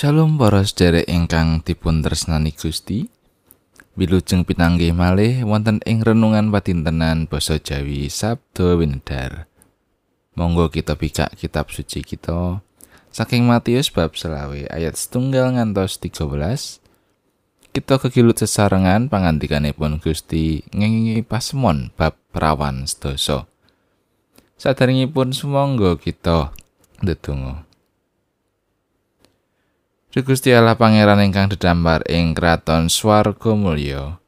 Shalom para sedherek ingkang dipun tresnani Gusti. Wilujeng pinanggih malih wonten ing renungan patintenan basa Jawi Sabda Winedar. Monggo kita bikak kitab suci kita saking Matius bab selawe ayat setunggal ngantos 13. Kita kegilut sesarengan pangandikanipun Gusti ngengingi pasemon bab perawan sedasa. Sadaringipun sumangga kita ndedonga. Duh Gusti Allah Pangeran ingkang dedambar ing kraton swarga mulya.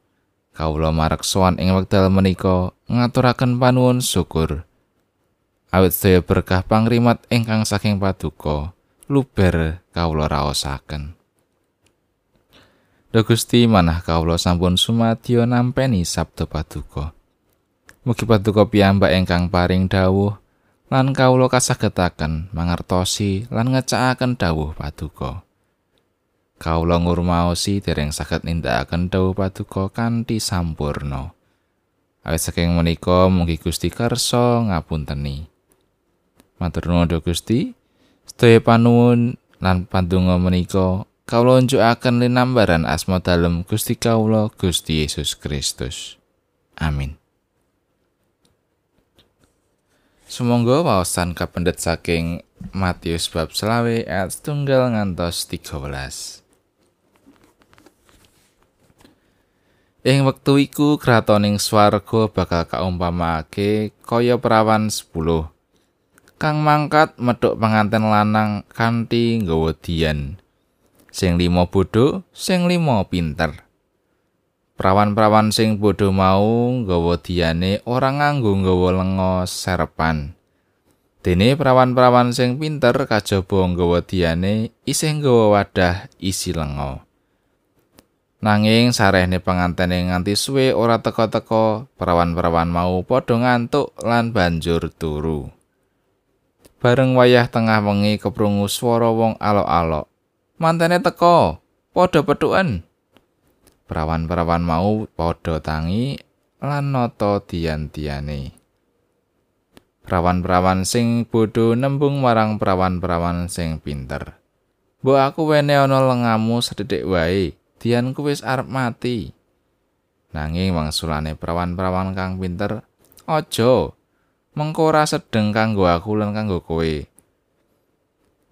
Kawula mareksoan ing wekdal menika ngaturaken panuwun syukur. Awit saya berkah pangrimat ingkang saking paduka luber kawula raosaken. Duh Gusti manah kawula sampun sumadyo nampeni sabda paduka. Mugi paduka piyambak ingkang paring dawuh lan kawula kasagetaken mangertosi lan ngecakaken dawuh paduka. Kawula ngurmaosi dereng saged nindakaken dawuh paduka kanthi sampurna. Awit saking menika mugi Gusti kersa ngapunteni. Matur nuwun Gusti. Sedaya panuwun lan pandonga menika kawula unjukaken linambaran asma dalem Gusti kawula Gusti Yesus Kristus. Amin. Sumangga waosan kapendet saking Matius bab selawe ayat setunggal ngantos 13. Ing wektu iku kratoning swarga bakal kaumpamake kaya perawan 10 kang mangkat medhok panganten lanang kanthi nggawa dian. Sing limo bodho, sing limo pinter. Perawan-perawan sing bodho mau nggawa diane ora nganggo nggawa lenga serepan. Dene perawan-perawan sing pinter kajaba nggawa diane isih nggawa wadah isi lenga. Nanging sarehne pengantene nganti suwe ora teka-teka, perawan-perawan mau padha ngantuk lan banjur turu. Bareng wayah tengah wengi keprungu swara wong alok-alok. Mantene teka, padha petuken. Perawan-perawan mau padha tangi lan nata dian-diane. Perawan-perawan sing bodho nembung marang perawan-perawan sing pinter. Mbok aku wene ana lengamu sedhek wae. Dianku wis arep mati. Nanging wangsulane prawan-prawan kang pinter, aja mengko ora sedeng kanggo aku lan kanggo kowe.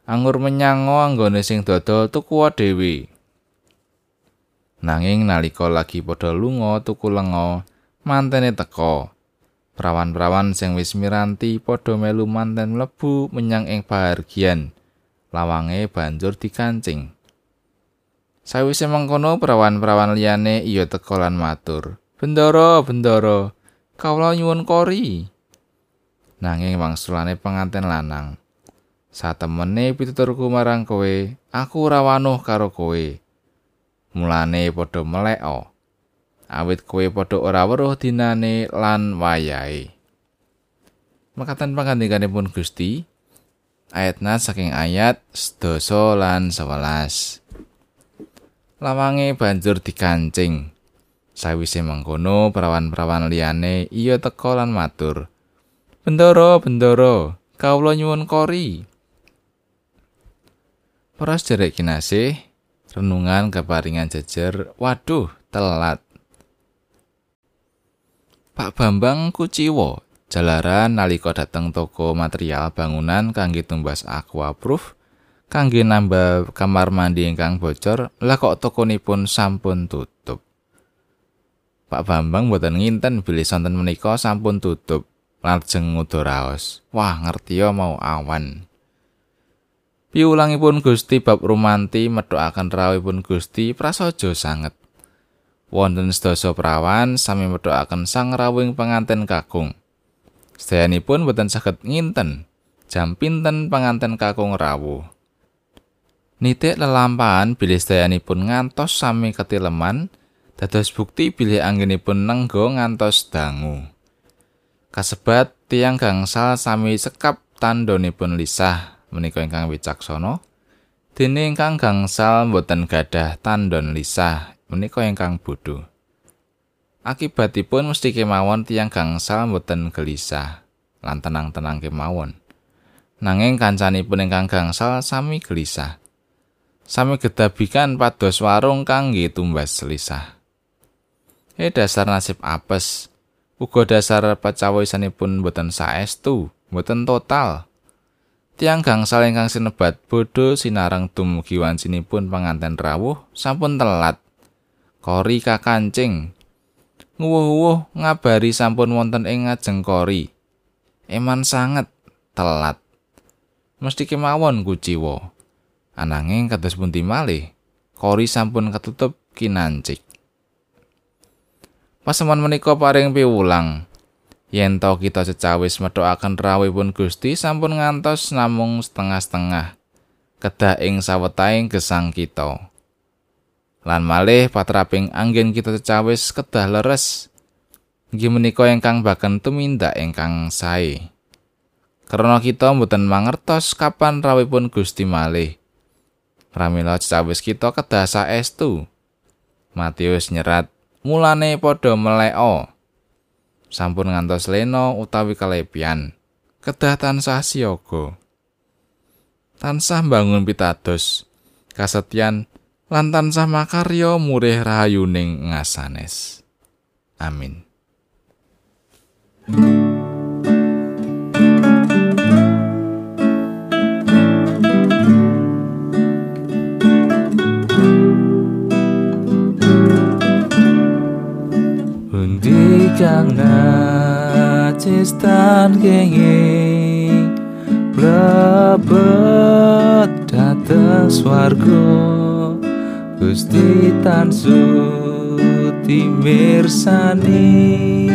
Anggur menyango anggone sing dodol tuku dhewe. Nanging nalika lagi padha lunga tuku lenga, mantene teka. Prawan-prawan sing wis miranti padha melu manten mlebu menyang ing pahargian. Lawange banjur dikancing. Sawise mengkono perawan-perawan liyane iya teka lan matur. Bendoro, bendoro, kawula nyuwun kori. Nanging wangsulane penganten lanang. Satemene pituturku marang kowe, aku ora wanuh karo kowe. Mulane padha meleko. Awit kowe padha ora weruh dinane lan wayahe. Makatan pangandikanipun Gusti ayatna saking ayat 12 lan 11. Lawange banjur dikancing. Sawise mengkono, perawan-perawan liyane iya teka lan matur. Bendoro, bendoro, kawula nyuwun kori. Para sedherek kinasih, renungan keparingan jejer, waduh, telat. Pak Bambang kuciwa, jalaran nalika dateng toko material bangunan kangge tumbas aquaproof, kangge nambah kamar mandi ingkang bocor, lah kok tokonipun sampun tutup. Pak Bambang mboten nginten bilih sonten menika sampun tutup. Lajeng ngudaraos. Wah, ngerti ya mau awan. Piulangipun Gusti bab rumanti medhokaken rawuhipun Gusti prasaja sanget. Wonten sedasa prawan sami medhokaken sang rawuhing penganten kakung. Sedayanipun boten saged nginten jam pinten penganten kakung rawuh. Nitik lelampahan bilih sedayanipun ngantos sami ketileman, dados bukti bilih anggenipun nenggo ngantos dangu. Kasebat tiang gangsal sami sekap tandonipun lisah menika ingkang wicaksana. Dene ingkang gangsal boten gadah tandon lisah menika ingkang bodho. Akibatipun mesti kemawon tiang gangsal boten gelisah lan tenang-tenang kemawon. Nanging kancanipun ingkang gangsal sami gelisah. Sami gedabikan pados warung kangge tumbas selisah. Eh dasar nasib apes. Uga dasar pacawisanipun boten saestu, boten total. Tiang gangsal ingkang sinebat bodho sinareng dumugi wancinipun panganten rawuh sampun telat. Kori kakancing. Nguwuh-uwuh ngabari sampun wonten ing ngajeng kori. Eman sanget telat. Mesti kemawon kuciwa. Ananging kados pundi malih, kori sampun ketutup kinancik. Pasemon menika paring piwulang. Yen to kita cecawis methokaken rawuhipun Gusti sampun ngantos namung setengah-setengah kedah ing sawetahing gesang kita. Lan malih patraping anggen kita cecawis kedah leres. Nggih menika ingkang baken tumindak ingkang sae. Karena kita mboten mangertos kapan rawuhipun Gusti malih. Pramila cawis kita kedah saestu. Matius nyerat, mulane padha meleo. Sampun ngantos leno utawi kalepian. Kedah tansah siaga. Tansah bangun pitados. Kasetyan lan tansah makarya murih rahayuning ngasanes. Amin. Kang nacistan kenging. Blebet dateng swarga Gusti tansu timirsani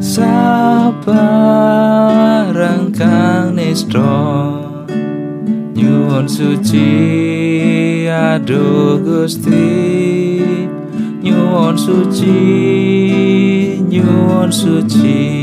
sabarang kang nistro. Nyuwun suci aduh Gusti. Nyuwun suci nyuwun suci